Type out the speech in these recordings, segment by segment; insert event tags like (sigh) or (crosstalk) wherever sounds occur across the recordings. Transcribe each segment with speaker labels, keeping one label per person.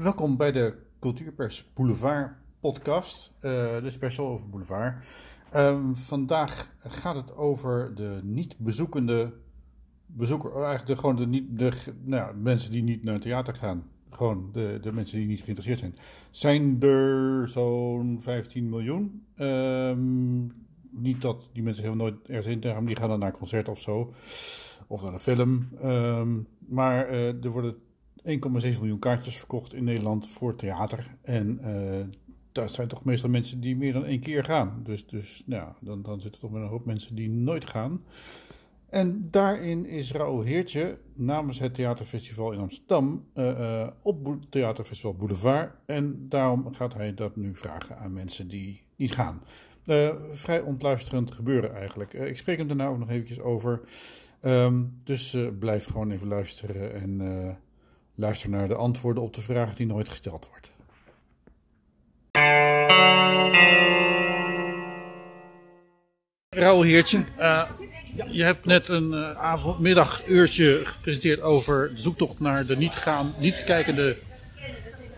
Speaker 1: Welkom bij de Cultuurpers Boulevard podcast, uh, de special over Boulevard. Um, vandaag gaat het over de niet bezoekende bezoeker, eigenlijk de, gewoon de, niet, de nou, mensen die niet naar het theater gaan. Gewoon de, de mensen die niet geïnteresseerd zijn. Zijn er zo'n 15 miljoen? Um, niet dat die mensen helemaal nooit ergens in gaan, die gaan dan naar een concert of zo. Of naar een film. Um, maar uh, er worden 1,7 miljoen kaartjes verkocht in Nederland voor theater. En uh, dat zijn toch meestal mensen die meer dan één keer gaan. Dus, dus nou, dan, dan zitten toch met een hoop mensen die nooit gaan. En daarin is Raoul Heertje namens het Theaterfestival in Amsterdam uh, op Theaterfestival Boulevard. En daarom gaat hij dat nu vragen aan mensen die niet gaan. Vrij ontluisterend gebeuren eigenlijk. ik spreek hem daarna ook nog eventjes over. Um, dus blijf gewoon even luisteren en luister naar de antwoorden op de vraag die nooit gesteld wordt. Raoul Heertje, uh, je hebt net een uh, avondmiddaguurtje gepresenteerd over de zoektocht naar de niet, gaan, niet kijkende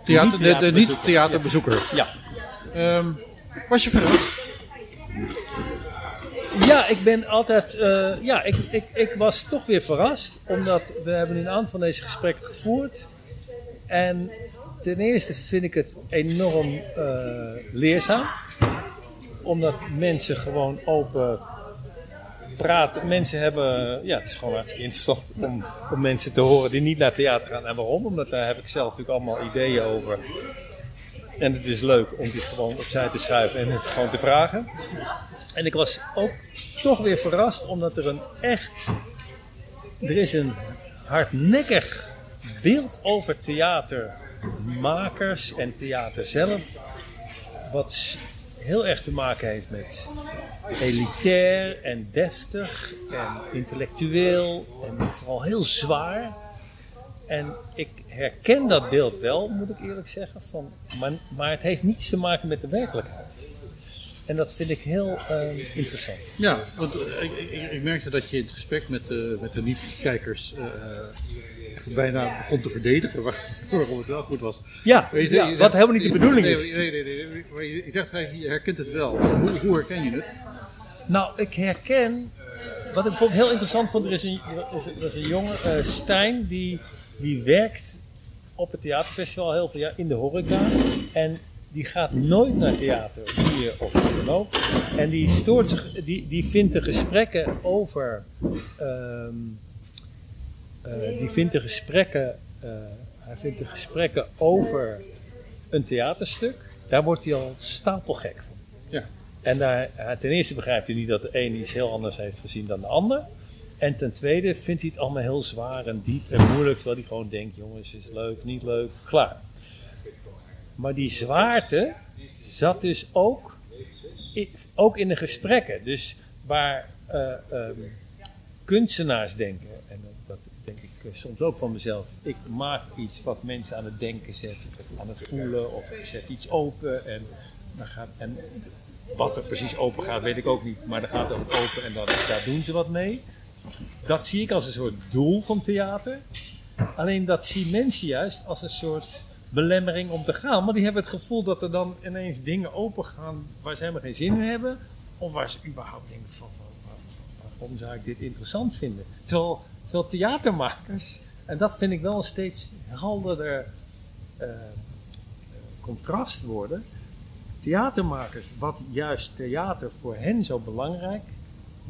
Speaker 1: theater, de, de niet-theaterbezoeker.
Speaker 2: Ja.
Speaker 1: Um, was je verrast?
Speaker 2: Ja, ik ben altijd. Uh, ja, ik, ik, ik was toch weer verrast. Omdat we hebben een aantal van deze gesprekken gevoerd. En ten eerste vind ik het enorm uh, leerzaam. Omdat mensen gewoon open praten. Mensen hebben. Ja, het is gewoon hartstikke interessant om, om mensen te horen die niet naar theater gaan. En waarom? Omdat daar heb ik zelf natuurlijk allemaal ideeën over. En het is leuk om die gewoon opzij te schuiven en het gewoon te vragen. En ik was ook toch weer verrast omdat er een echt. Er is een hardnekkig beeld over theatermakers en theater zelf. Wat heel erg te maken heeft met elitair en deftig en intellectueel en vooral heel zwaar. En ik herken dat beeld wel, moet ik eerlijk zeggen. Van, maar, maar het heeft niets te maken met de werkelijkheid. En dat vind ik heel uh, interessant.
Speaker 1: Ja, want ik, ik, ik, merkte dat je in het gesprek met, uh, met de niet-kijkers echt bijna begon te verdedigen (laughs) waarom het wel goed was.
Speaker 2: Ja, je, ja je, wat helemaal niet de bedoeling is.
Speaker 1: Nee, nee, nee. nee. Maar je, zegt je herkent het wel. Hoe, hoe herken je het?
Speaker 2: Nou, ik herken. Wat ik bijvoorbeeld heel interessant vond, er is een, er is een jongen, uh, Stijn, die, die werkt op het theaterfestival heel veel jaar in de horeca. En die gaat nooit naar theater, hier of dan ook. En die, stoort zich, die, die vindt de gesprekken over. Um, uh, die vindt de gesprekken. Uh, hij vindt de gesprekken over een theaterstuk. Daar wordt hij al stapelgek van.
Speaker 1: Ja.
Speaker 2: En daar, ten eerste begrijpt hij niet dat de een iets heel anders heeft gezien dan de ander. En ten tweede vindt hij het allemaal heel zwaar en diep en moeilijk. Terwijl hij gewoon denkt: jongens, is leuk, niet leuk, klaar. Maar die zwaarte zat dus ook, ook in de gesprekken. Dus waar uh, um, kunstenaars denken, en dat denk ik soms ook van mezelf. Ik maak iets wat mensen aan het denken zet, aan het voelen, of ik zet iets open. En, dan gaat, en wat er precies open gaat, weet ik ook niet. Maar dan gaat het open en dan, daar doen ze wat mee. Dat zie ik als een soort doel van theater. Alleen dat zien mensen juist als een soort belemmering om te gaan. Maar die hebben het gevoel dat er dan ineens dingen open gaan waar ze helemaal geen zin in hebben. Of waar ze überhaupt denken van, waarom zou ik dit interessant vinden? Terwijl, theatermakers, en dat vind ik wel een steeds helderder uh, contrast worden. Theatermakers, wat juist theater voor hen zo belangrijk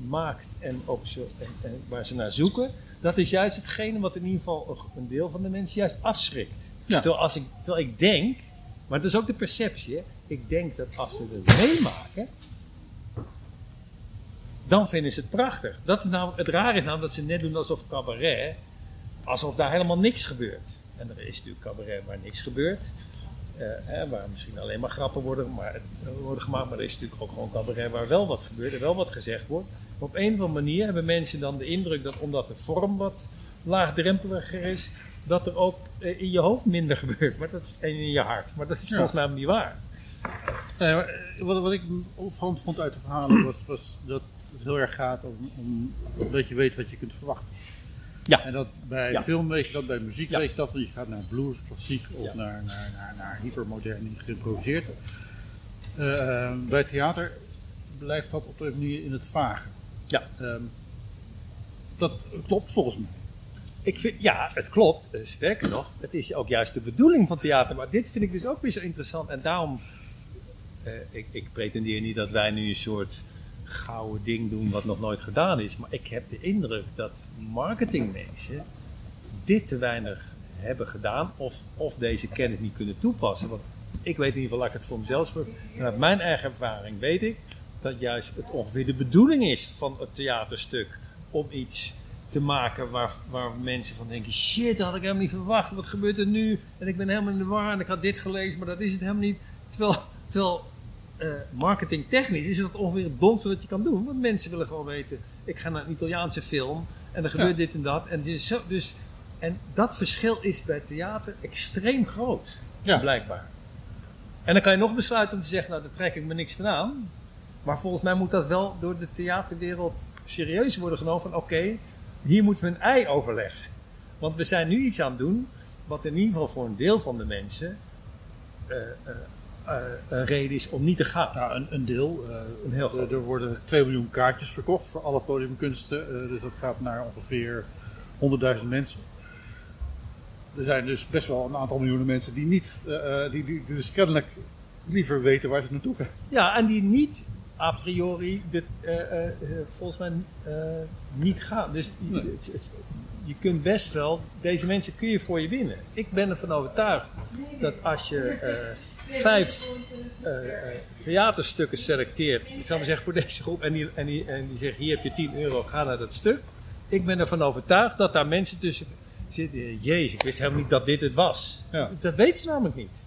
Speaker 2: maakt en, zo, en, en waar ze naar zoeken, dat is juist hetgene wat in ieder geval een deel van de mensen juist afschrikt. Ja. Terwijl, als ik, terwijl ik denk, maar dat is ook de perceptie, hè? ik denk dat als ze het meemaken, dan vinden ze het prachtig. Dat is namelijk, het raar is namelijk dat ze net doen alsof cabaret, alsof daar helemaal niks gebeurt. En er is natuurlijk cabaret waar niks gebeurt. Hè, waar misschien alleen maar grappen worden, maar, worden gemaakt. Maar er is natuurlijk ook gewoon cabaret waar wel wat gebeurt en wel wat gezegd wordt. Maar op een of andere manier hebben mensen dan de indruk dat omdat de vorm wat laagdrempeliger is, dat er ook eh, in je hoofd minder (laughs) gebeurt. Maar dat is, en in je hart. Maar dat is volgens mij niet waar.
Speaker 1: Nee, maar eh, wat, wat ik opvallend vond uit de verhalen was, was dat het heel erg gaat om, om dat je weet wat je kunt verwachten.
Speaker 2: Ja.
Speaker 1: En dat bij
Speaker 2: Ja.
Speaker 1: film weet je dat, bij muziek
Speaker 2: Ja.
Speaker 1: weet je dat, want je gaat naar blues, klassiek of
Speaker 2: Ja.
Speaker 1: naar, naar, naar, naar hypermodern geïmproviseerd. Eh, bij theater blijft dat op een manier in het vage.
Speaker 2: Ja.
Speaker 1: Ehm, dat klopt volgens mij.
Speaker 2: Ik vind, ja, het klopt. Eh, Sterker nog, het is ook juist de bedoeling van theater. Maar dit vind ik dus ook weer zo interessant. En daarom, eh, ik, ik pretendeer niet dat wij nu een soort gouden ding doen wat nog nooit gedaan is. Maar ik heb de indruk dat marketingmensen dit te weinig hebben gedaan. Of, of deze kennis niet kunnen toepassen. Want ik weet in ieder geval, ik het voor mezelf. Vanuit mijn eigen ervaring weet ik dat juist het ongeveer de bedoeling is van het theaterstuk om iets te maken waar, waar mensen van denken: shit, dat had ik helemaal niet verwacht. Wat gebeurt er nu? En ik ben helemaal in de war en ik had dit gelezen, maar dat is het helemaal niet. Terwijl, terwijl eh, marketingtechnisch is dat ongeveer het domste wat je kan doen. Want mensen willen gewoon weten: ik ga naar een Italiaanse film en er gebeurt
Speaker 1: Ja.
Speaker 2: dit en dat. En, zo, dus, en dat verschil is bij theater extreem groot,
Speaker 1: Ja.
Speaker 2: blijkbaar. En dan kan je nog besluiten om te zeggen: nou, daar trek ik me niks van aan. Maar volgens mij moet dat wel door de theaterwereld serieus worden genomen. Van oké, hier moeten we een ei overleggen. Want we zijn nu iets aan het doen. Wat in ieder geval voor een deel van de mensen eh, eh, een reden is om niet te gaan.
Speaker 1: Nou, een, een deel. eh,
Speaker 2: Een heel
Speaker 1: er-
Speaker 2: groot.
Speaker 1: Er worden 2 miljoen kaartjes verkocht voor alle podiumkunsten. eh, dus dat gaat naar ongeveer 100.000 mensen. Er zijn dus best wel een aantal miljoenen mensen die niet, eh, eh, die, die, die dus kennelijk liever weten waar ze naartoe gaan.
Speaker 2: Ja, en die niet a priori de, eh, eh, eh, volgens mij eh, niet gaan. Dus je-
Speaker 1: Nee.
Speaker 2: je kunt best wel, deze mensen kun je voor je winnen. Ik ben ervan overtuigd dat als je eh, vijf eh, eh, theaterstukken selecteert, ik zou maar zeggen voor deze groep, en die, en, die, en die zeggen hier heb je 10 euro, ga naar dat stuk. Ik ben ervan overtuigd dat daar mensen tussen zitten. Jezus, ik wist helemaal niet dat dit het was.
Speaker 1: Ja.
Speaker 2: Dat weten ze namelijk niet.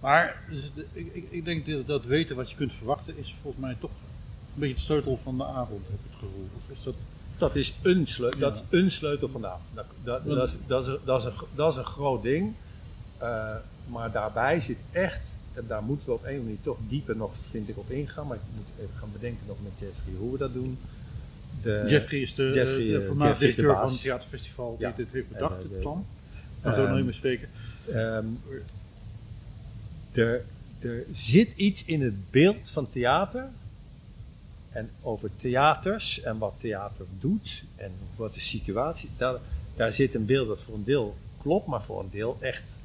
Speaker 1: Maar dus de- ik, ik, ik denk dat, dat weten wat je kunt verwachten is volgens mij toch een beetje het sleutel van de avond, heb ik het gevoel. Of is dat...
Speaker 2: Dat is een sleutel,
Speaker 1: Ja.
Speaker 2: dat is een sleutel van de avond. Dat, dat, dat, is, dat, is, dat, is een, dat is een groot ding. Eh, maar daarbij zit echt, en daar moeten we op een manier toch dieper nog, vind ik, op ingaan. Maar ik moet even gaan bedenken nog met Jeffrey hoe we dat doen. De,
Speaker 1: Jeffrey is de,
Speaker 2: Jeffrey,
Speaker 1: de
Speaker 2: eh,
Speaker 1: directeur van het theaterfestival die
Speaker 2: Ja.
Speaker 1: dit heeft
Speaker 2: En,
Speaker 1: bedacht,
Speaker 2: eh,
Speaker 1: het plan. Daar zullen we nog
Speaker 2: Ehm,
Speaker 1: even spreken.
Speaker 2: Ehm, er, er zit iets in het beeld van theater. En over theaters en wat theater doet en wat de situatie. Daar, daar zit een beeld dat voor een deel klopt, maar voor een deel echt,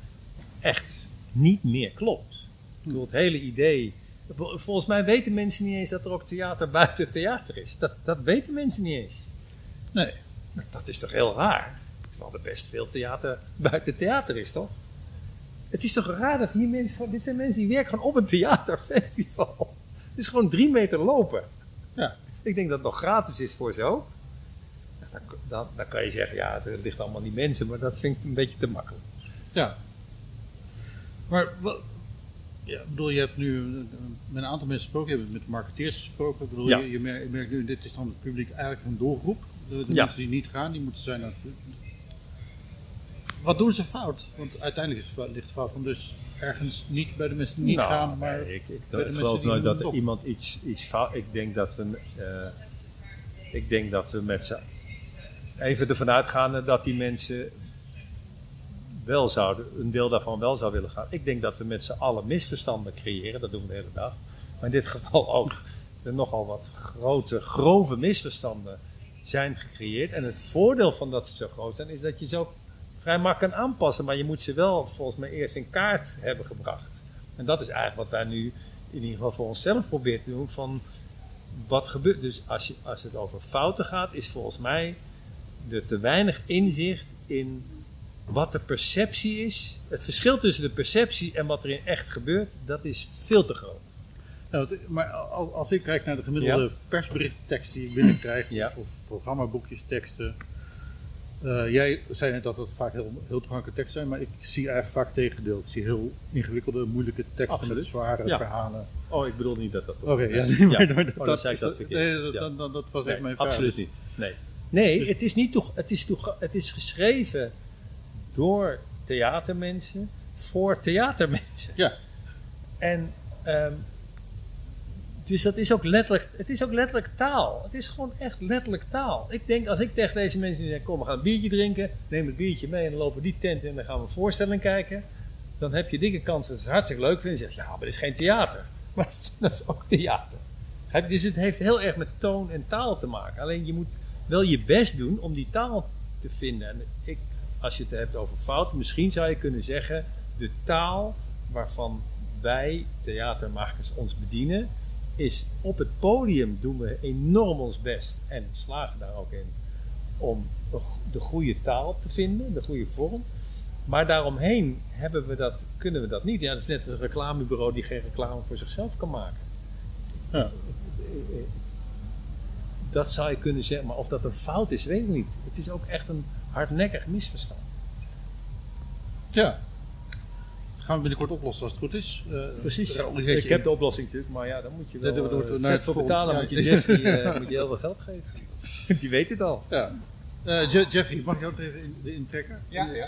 Speaker 2: echt niet meer klopt. Ik bedoel, het hele idee. Volgens mij weten mensen niet eens dat er ook theater buiten theater is. Dat, dat weten mensen niet eens.
Speaker 1: Nee.
Speaker 2: Dat is toch heel raar? Terwijl er best veel theater buiten theater is, toch? Het is toch raar dat hier mensen. Dit zijn mensen die werken gewoon op een theaterfestival. Het is gewoon drie meter lopen.
Speaker 1: Ja.
Speaker 2: Ik denk dat het nog gratis is voor zo. Dan, dan, dan kan je zeggen, ja, het ligt allemaal aan die mensen. Maar dat vind ik een beetje te makkelijk.
Speaker 1: Ja. Maar wat, ja, ik bedoel, je hebt nu met een aantal mensen gesproken, je hebt met marketeers gesproken. Ik bedoel,
Speaker 2: Ja.
Speaker 1: je, je merkt, je merkt nu, dit is dan het publiek eigenlijk een doelgroep. De, de
Speaker 2: Ja.
Speaker 1: mensen die niet gaan, die moeten zijn. naar- Wat doen ze fout? Want uiteindelijk is het, ligt het fout van dus ergens niet bij de mensen die niet
Speaker 2: Nou,
Speaker 1: gaan, maar
Speaker 2: nee, ik, ik, ik geloof nooit dat er iemand iets, iets fout... Ik denk dat we... eh, ik denk dat we met z'n... Even ervan uitgaande dat die mensen wel zouden... Een deel daarvan wel zou willen gaan. Ik denk dat we met z'n allen misverstanden creëren. Dat doen we de hele dag. Maar in dit geval ook (laughs) er nogal wat grote, grove misverstanden zijn gecreëerd. En het voordeel van dat ze zo groot zijn, is dat je ze ook vrij makkelijk kan aanpassen. Maar je moet ze wel volgens mij eerst in kaart hebben gebracht. En dat is eigenlijk wat wij nu in ieder geval voor onszelf proberen te doen. Van wat gebeurt. Dus als, je, als het over fouten gaat, is volgens mij er te weinig inzicht in wat de perceptie is. Het verschil tussen de perceptie en wat er in echt gebeurt, dat is veel te groot.
Speaker 1: Ja, maar al- als ik kijk naar de gemiddelde
Speaker 2: Ja.
Speaker 1: persberichttekst die ik binnenkrijg, (clears throat)
Speaker 2: Ja.
Speaker 1: of, of programmaboekjes, teksten. eh, jij zei net dat het vaak heel, heel toegankelijke teksten zijn, maar ik zie eigenlijk vaak tegendeel. Ik zie heel ingewikkelde, moeilijke teksten
Speaker 2: Absoluut.
Speaker 1: met zware
Speaker 2: Ja.
Speaker 1: verhalen.
Speaker 2: Oh, ik bedoel niet dat dat.
Speaker 1: Oké, ja,
Speaker 2: Nee.
Speaker 1: maar, maar
Speaker 2: Oh, dan zei ik dat verkeerd.
Speaker 1: nee, dat, dat, dat, dat was echt
Speaker 2: Nee,
Speaker 1: mijn vraag.
Speaker 2: absoluut niet. Nee, nee
Speaker 1: Dus-
Speaker 2: het, is niet toeg, het, is toeg, het is geschreven door theatermensen voor theatermensen.
Speaker 1: Ja,
Speaker 2: En ehm, Dus dat is ook letterlijk, het is ook letterlijk taal. Het is gewoon echt letterlijk taal. Ik denk, als ik tegen deze mensen zeg, kom we gaan een biertje drinken, neem het biertje mee en dan lopen we die tent in en dan gaan we een voorstelling kijken. Dan heb je dikke kans dat ze het hartstikke leuk vinden. En zeggen, ja, maar dit is geen theater. (laughs) Maar dat is ook theater. Dus het heeft heel erg met toon en taal te maken. Alleen je moet wel je best doen om die taal te vinden. En ik, als je het hebt over fout, misschien zou je kunnen zeggen, de taal waarvan wij theatermakers ons bedienen, is op het podium doen we enorm ons best en slagen daar ook in om de goede taal te vinden, de goede vorm. Maar daaromheen hebben we dat, kunnen we dat niet. Ja, dat is net als een reclamebureau die geen reclame voor zichzelf kan maken. Ja. Dat zou je kunnen zeggen, maar of dat een fout is, weet ik niet. Het is ook echt een hardnekkig misverstand.
Speaker 1: Ja, gaan we binnenkort oplossen als het goed is.
Speaker 2: Uh, Precies. Ik heb de oplossing natuurlijk, maar ja, dan moet je wel nee, uh, naar het voor betalen. moet je Jeffrey uh, (laughs) moet je heel veel geld geven. (laughs) Die weet het al.
Speaker 1: Ja. Jeffrey, mag ik jou even in, intrekken?
Speaker 3: Ja, ja.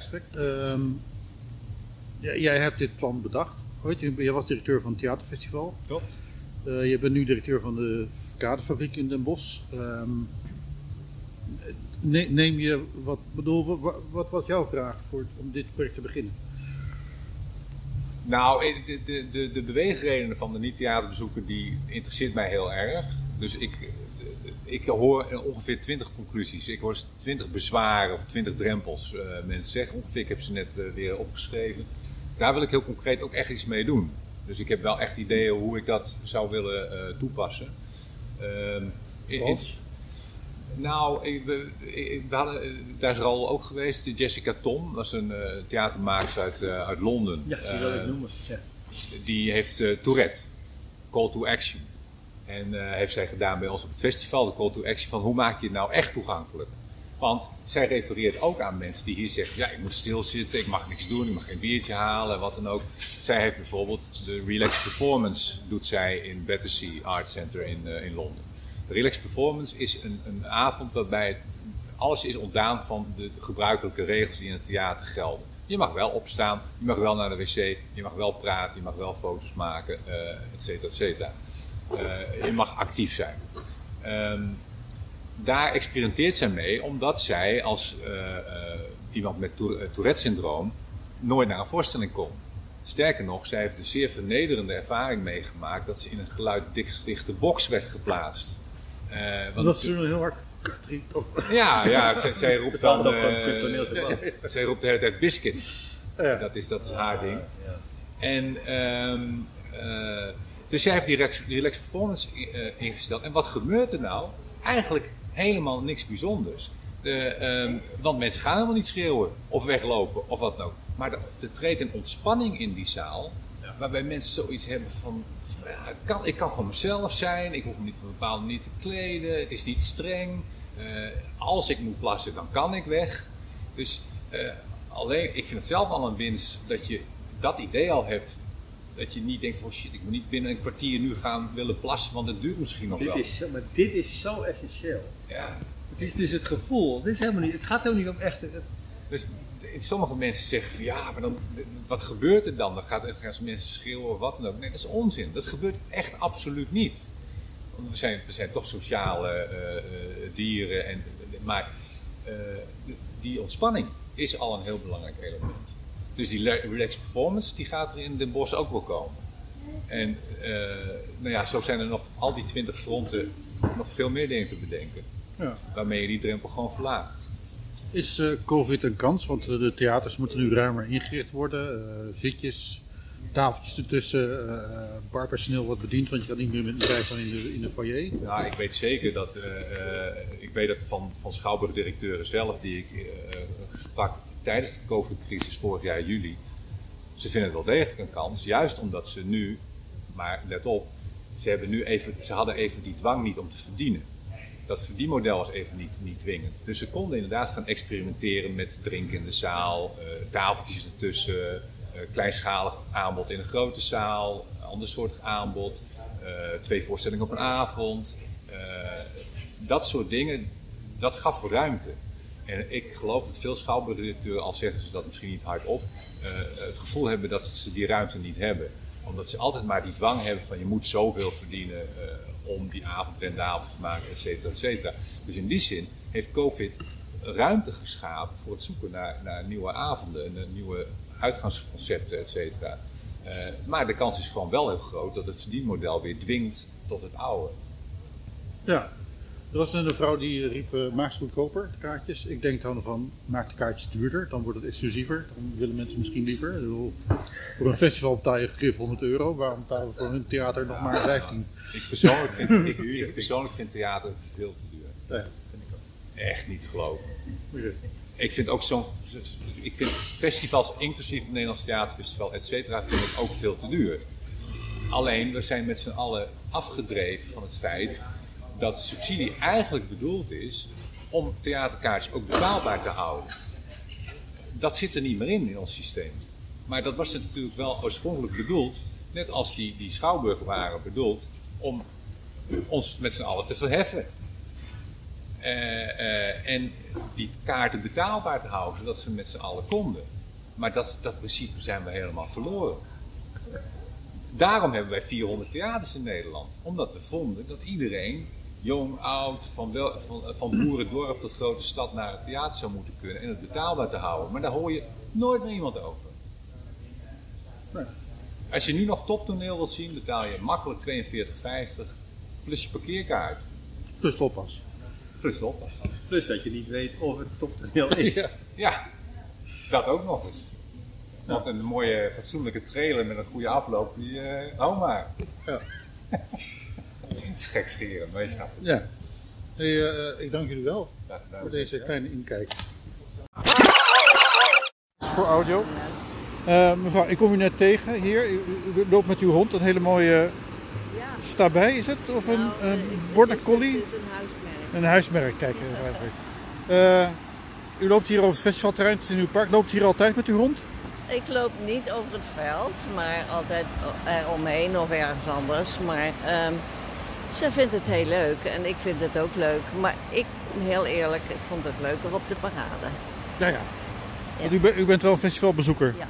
Speaker 1: Um, jij hebt dit plan bedacht. Ooit, jij was directeur van het theaterfestival.
Speaker 3: Klopt.
Speaker 1: je bent nu directeur van de kaderfabriek in Den Bosch. Um, neem je, wat bedoel, wat, was jouw vraag voor, om dit project te beginnen?
Speaker 3: Nou, eh, de, de, de, de beweegredenen van de niet-theaterbezoeker die interesseert mij heel erg. Dus ik, eh, ik hoor ongeveer 20 conclusies. Ik hoor 20 bezwaren of 20 drempels. Uh, mensen zeggen ongeveer, ik heb ze net weer opgeschreven. Daar wil ik heel concreet ook echt iets mee doen. Dus ik heb wel echt ideeën hoe ik dat zou willen uh, toepassen. Uh, nou, ik, we, we hadden, eh, daar is al ook geweest. Jessica Tom, dat is een uh, theatermaakster uit, uh, uit Londen.
Speaker 2: Ja, die wil ik noemen. Ja.
Speaker 3: Die heeft Tourette, Call to Action. En heeft zij gedaan bij ons op het festival, de Call to Action, van hoe maak je het nou echt toegankelijk? Want zij refereert ook aan mensen die hier zeggen: ja, ik moet stilzitten, ik mag niks doen, ik mag geen biertje halen, wat dan ook. Zij heeft bijvoorbeeld de Relax Performance, doet zij in Battersea Art Center in, in Londen. Relax Performance is een, een avond waarbij alles is ontdaan van de gebruikelijke regels die in het theater gelden. Je mag wel opstaan, je mag wel naar de wc, je mag wel praten, je mag wel foto's maken, uh, et cetera, et cetera. Uh, je mag actief zijn. Um, daar experimenteert zij mee omdat zij als uh, iemand met Tourette-syndroom nooit naar een voorstelling komt. Sterker nog, zij heeft een zeer vernederende ervaring meegemaakt dat ze in een geluiddichte box werd geplaatst.
Speaker 1: Uh, want ze heel hard
Speaker 3: ja, ja (laughs) zij, zij roept dan. Uh, (laughs) zij roept de hele tijd biscuit. Ja. Dat, is, dat is haar ding. Ja. En um, uh, dus zij heeft die relax, relax performance ingesteld. En wat gebeurt er nou? Eigenlijk helemaal niks bijzonders. De, um, want mensen gaan helemaal niet schreeuwen of weglopen of wat dan ook. Maar er treedt een ontspanning in die zaal waarbij mensen zoiets hebben van, ja, kan, ik kan gewoon mezelf zijn, ik hoef me niet op een bepaalde manier te kleden, het is niet streng. Uh, als ik moet plassen, dan kan ik weg. Dus uh, alleen, ik vind het zelf al een winst dat je dat idee al hebt. Dat je niet denkt van shit, ik moet niet binnen een kwartier nu gaan willen plassen, want het duurt misschien nog
Speaker 2: dit
Speaker 3: wel.
Speaker 2: Is, maar dit is zo essentieel.
Speaker 3: Ja.
Speaker 2: Het is dus het gevoel. Het, is helemaal niet, het gaat helemaal niet om echt.
Speaker 3: Dus sommige mensen zeggen van ja, maar dan, wat gebeurt er dan? Dan gaat, gaan mensen schreeuwen of wat dan ook. Nee, dat is onzin. Dat gebeurt echt absoluut niet. Want we zijn, we zijn toch sociale uh, dieren. En, maar uh, die ontspanning is al een heel belangrijk element. Dus die relaxed performance die gaat er in Den Bosch ook wel komen. En nou ja, zo zijn er nog al die twintig fronten nog veel meer dingen te bedenken. Ja. Waarmee je die drempel gewoon verlaagt.
Speaker 1: Is uh, COVID een kans? Want uh, de theaters moeten nu ruimer ingericht worden. Uh, zitjes, tafeltjes ertussen, barpersoneel wordt bediend, want je kan niet meer met een rij staan in de, in de foyer.
Speaker 3: Ja, ik weet zeker dat, ik weet dat van, van schouwburgdirecteuren zelf, die ik sprak tijdens de COVID-crisis vorig jaar juli, ze vinden het wel degelijk een kans, juist omdat ze nu, maar let op, ze, hebben nu even, ze hadden even die dwang niet om te verdienen dat verdienmodel was even niet, niet dwingend. Dus ze konden inderdaad gaan experimenteren met drinken in de zaal, uh, tafeltjes ertussen, uh, kleinschalig aanbod in een grote zaal, ander soort aanbod, uh, twee voorstellingen op een avond. dat soort dingen, dat gaf ruimte. En ik geloof dat veel schouwburgdirecteuren, al zeggen ze dat misschien niet hardop, het gevoel hebben dat ze die ruimte niet hebben. Omdat ze altijd maar die dwang hebben van je moet zoveel verdienen eh, om die avond rendabel te maken, et cetera, et cetera. Dus in die zin heeft COVID ruimte geschapen voor het zoeken naar, naar nieuwe avonden en naar nieuwe uitgangsconcepten, et cetera. Eh, maar de kans is gewoon wel heel groot dat het verdienmodel weer dwingt tot het oude.
Speaker 1: Ja. Er was een vrouw die riep, uh, maak ze goedkoper, de kaartjes. Ik denk dan van, maak de kaartjes duurder, dan wordt het exclusiever. Dan willen mensen misschien liever. Bedoel, voor een festival betaal je grif 100 euro, waarom betalen we voor een theater nog maar 15?
Speaker 3: Ik persoonlijk vind, ik, ik persoonlijk vind theater veel te duur.
Speaker 1: Ja, vind ik ook.
Speaker 3: Echt niet te geloven. Ik vind ook zo'n. Ik vind festivals, inclusief het Nederlands Theaterfestival, et cetera, vind ik ook veel te duur. Alleen, we zijn met z'n allen afgedreven van het feit dat subsidie eigenlijk bedoeld is om theaterkaartjes ook betaalbaar te houden. Dat zit er niet meer in in ons systeem. Maar dat was natuurlijk wel oorspronkelijk bedoeld, net als die, die schouwburgen waren bedoeld, om ons met z'n allen te verheffen. Eh, eh, en die kaarten betaalbaar te houden, zodat ze met z'n allen konden. Maar dat, dat principe zijn we helemaal verloren. Daarom hebben wij 400 theaters in Nederland. Omdat we vonden dat iedereen, jong, oud, van, wel, van, van boerendorp tot grote stad naar het theater zou moeten kunnen. En het betaalbaar te houden. Maar daar hoor je nooit meer iemand over.
Speaker 1: Nee.
Speaker 3: Als je nu nog toptoneel wilt zien, betaal je makkelijk 42,50 plus je parkeerkaart.
Speaker 1: Plus toppas.
Speaker 3: Plus de oppas.
Speaker 2: Plus dat je niet weet of het toptoneel is. (laughs)
Speaker 1: Ja.
Speaker 3: Ja, dat ook nog eens. Want een mooie, fatsoenlijke trailer met een goede afloop, die eh hou maar.
Speaker 1: Ja. (laughs)
Speaker 3: Het is maar je snapt het.
Speaker 1: ja. Hey, eh, ik dank jullie wel voor deze kleine inkijk. Voor audio. Eh, mevrouw, ik kom u net tegen hier. U, loopt met uw hond, een hele mooie
Speaker 4: Ja.
Speaker 1: stabij is het? Of een,
Speaker 4: Nou, eh,
Speaker 1: een
Speaker 4: ik-
Speaker 1: border collie?
Speaker 4: Het is een huismerk.
Speaker 1: Een huismerk, kijk. eh. Eh, u loopt hier over het festivalterrein, het is in uw park. Loopt u hier altijd met uw hond?
Speaker 4: Ik loop niet over het veld, maar altijd eromheen of ergens anders. Maar ehm, ze vindt het heel leuk en ik vind het ook leuk. Maar ik, heel eerlijk, ik vond het leuker op de parade.
Speaker 1: Ja, ja. Want u, bent- u bent wel een festivalbezoeker.
Speaker 4: Ja.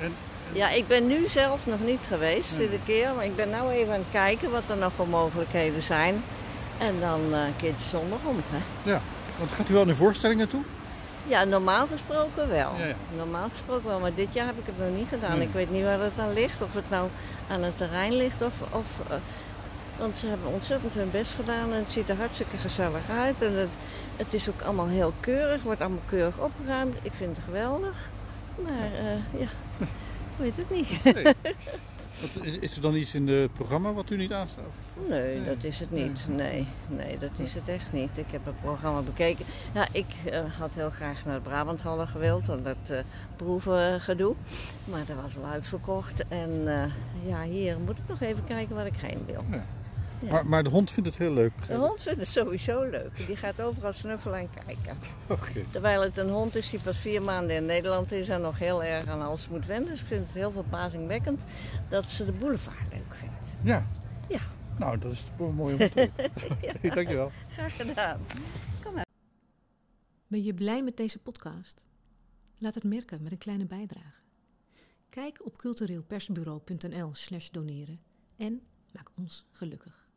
Speaker 1: En-
Speaker 4: Ja, ik ben nu zelf nog niet geweest dit keer, maar ik ben nou even aan het kijken wat er nog voor mogelijkheden zijn. En dan eh, een keertje zonder hond, hè?
Speaker 1: Ja. Want gaat u wel naar voorstellingen toe?
Speaker 4: Ja, normaal gesproken wel.
Speaker 1: Ja, ja.
Speaker 4: Normaal gesproken wel, maar dit jaar heb ik het nog niet gedaan.
Speaker 1: Nee.
Speaker 4: Ik weet niet waar het aan ligt, of het nou aan het terrein ligt of... of eh, want ze hebben ontzettend hun best gedaan en het ziet er hartstikke gezellig uit. En het, het is ook allemaal heel keurig, wordt allemaal keurig opgeruimd. Ik vind het geweldig. Maar eh, ja, ik weet het niet. (laughs)
Speaker 1: Wat, is, is er dan iets in het programma wat u niet aanstaat? Of-
Speaker 4: Nee, dat is het niet. Nee, nee, dat is het echt niet. Ik heb het programma bekeken. Ja, ik eh, had heel graag naar het Brabanthallen gewild, aan dat eh proevengedoe. Maar dat was al uitverkocht. En eh, ja, hier moet ik nog even kijken waar ik heen wil.
Speaker 1: Ja.
Speaker 4: Ja.
Speaker 1: Maar, maar de hond vindt het heel leuk.
Speaker 4: De hond vindt het sowieso leuk. Die gaat overal snuffelen en kijken. (laughs)
Speaker 1: Oké.
Speaker 4: Terwijl het een hond is die pas vier maanden in Nederland is en nog heel erg aan alles moet wennen. Dus ik vind het heel verbazingwekkend dat ze de boulevard leuk vindt.
Speaker 1: Ja.
Speaker 4: Ja,
Speaker 1: Nou, dat is een mooie (laughs) te horen. (laughs) Dankjewel.
Speaker 4: graag gedaan.
Speaker 5: Ben je blij met deze podcast? Laat het merken met een kleine bijdrage. Kijk op cultureelpersbureau.nl/slash doneren en maak ons gelukkig.